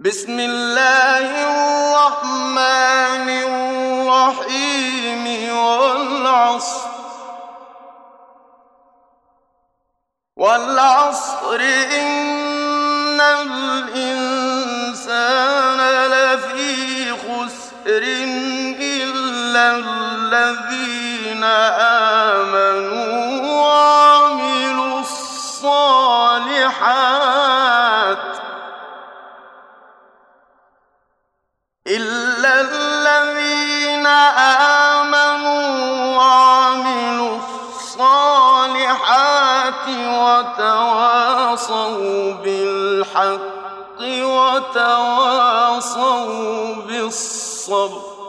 بسم الله الرحمن الرحيم والعصر. والعصر إن الإنسان لفي خسر إلا الذين آمنوا وعملوا الصالحات. وتواصوا بالحق وتواصوا بالصبر